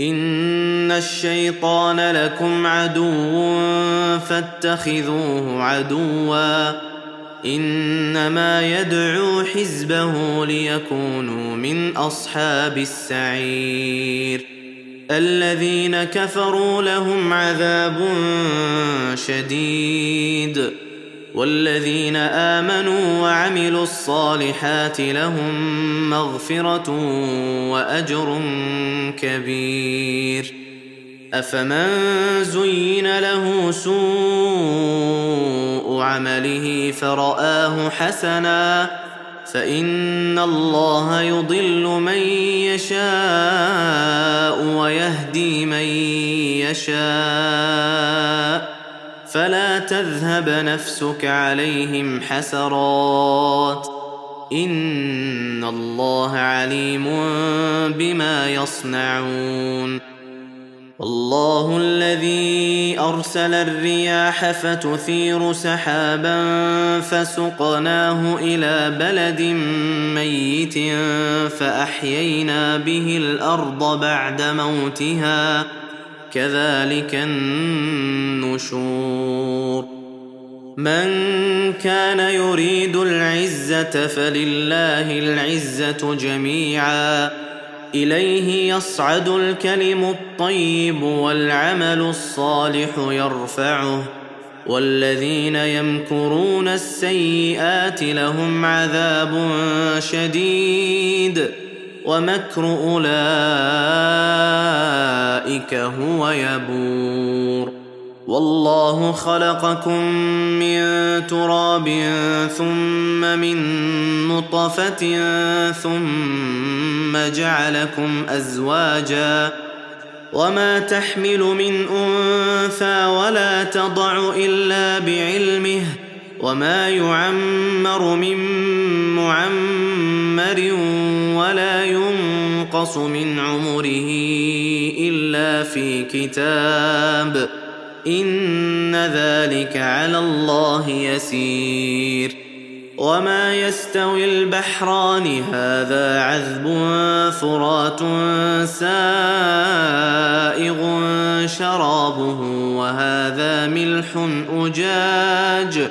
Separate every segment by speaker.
Speaker 1: ان الشيطان لكم عدو فاتخذوه عدوا انما يدعو حزبه ليكونوا من اصحاب السعير الذين كفروا لهم عذاب شديد والذين آمنوا وعملوا الصالحات لهم مغفرة وأجر كبير. أفمن زين له سوء عمله فرآه حسنا فإن الله يضل من يشاء ويهدي من يشاء. فلا تذهب نفسك عليهم حسرات. إن الله عليم بما يصنعون. الله الذي أرسل الرياح فتثير سحابا فسقناه إلى بلد ميت فأحيينا به الأرض بعد موتها كذلك النشور. من كان يريد العزة فلله العزة جميعا. إليه يصعد الكلم الطيب والعمل الصالح يرفعه. والذين يمكرون السيئات لهم عذاب شديد. ومكر أولئك هو يبور. والله خلقكم من تراب ثم من نطفة ثم جعلكم أزواجا. وما تحمل من أنثى ولا تضع إلا بعلمه. وما يعمر من معمر ولا ينقص من عمره إلا في كتاب. إن ذلك على الله يسير. وما يستوي البحران هذا عذب فرات سائغ شرابه وهذا ملح أجاج.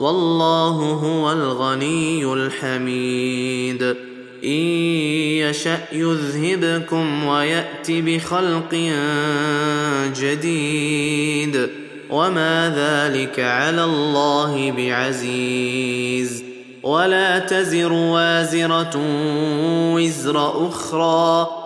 Speaker 1: والله هو الغني الحميد. إن يشأ يذهبكم ويات بخلق جديد. وما ذلك على الله بعزيز. ولا تزر وازرة وزر أخرى.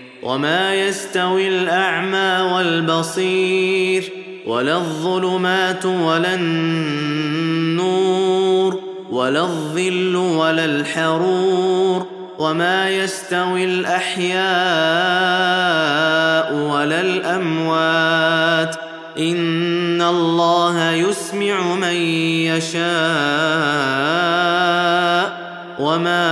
Speaker 1: وما يستوي الأعمى والبصير ولا الظلمات ولا النور ولا الظل ولا الحرور وما يستوي الأحياء ولا الأموات إن الله يسمع من يشاء وما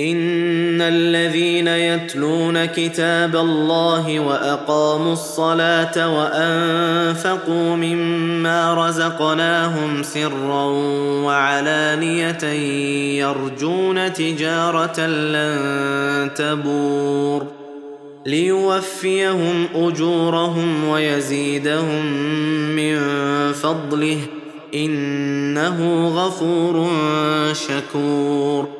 Speaker 1: إن الذين يتلون كتاب الله وأقاموا الصلاة وأنفقوا مما رزقناهم سرا وعلانية يرجون تجارة لن تبور ليوفيهم أجورهم ويزيدهم من فضله إنه غفور شكور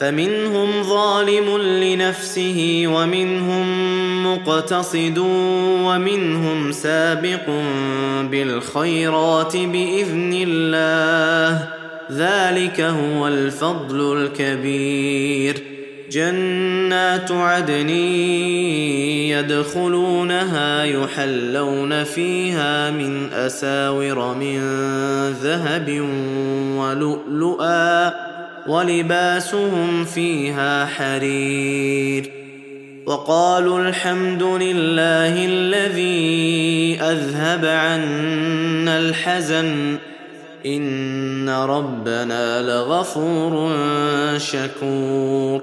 Speaker 1: فمنهم ظالم لنفسه ومنهم مقتصد ومنهم سابق بالخيرات بإذن الله. ذلك هو الفضل الكبير. جنات عدن يدخلونها يحلون فيها من أساور من ذهب ولؤلؤا. ولباسهم فيها حرير وقالوا الحمد لله الذي أذهب عنا الحزن إن ربنا لغفور شكور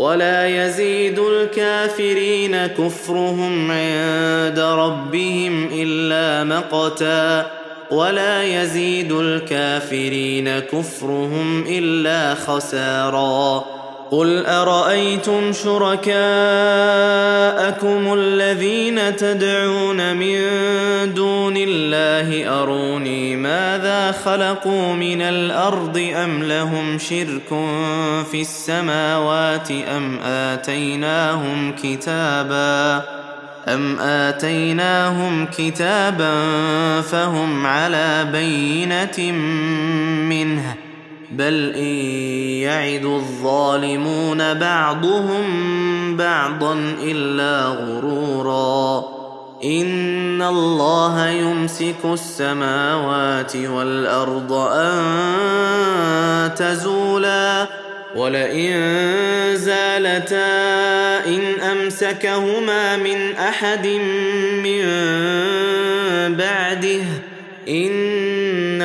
Speaker 1: ولا يزيد الكافرين كفرهم عند ربهم إلا مقتا ولا يزيد الكافرين كفرهم إلا خسارا قل أرأيتم شركاءكم الذين تدعون من دون الله أروني ماذا خلقوا من الأرض أم لهم شرك في السماوات أم آتيناهم كتابا أم آتيناهم كتابا فهم على بينة منه بل ان يعد الظالمون بعضهم بعضا الا غرورا ان الله يمسك السماوات والارض ان تزولا ولئن زالتا ان امسكهما من احد من بعده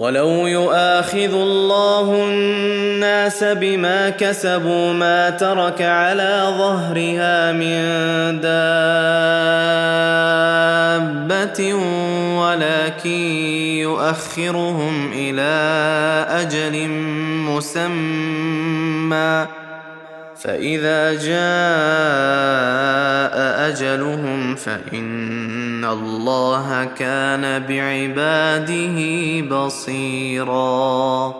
Speaker 1: ولو يؤاخذ الله الناس بما كسبوا ما ترك على ظهرها من دابة ولكن يؤخرهم إلى أجل مسمى فإذا جاء أجلهم فإن ان الله كان بعباده بصيرا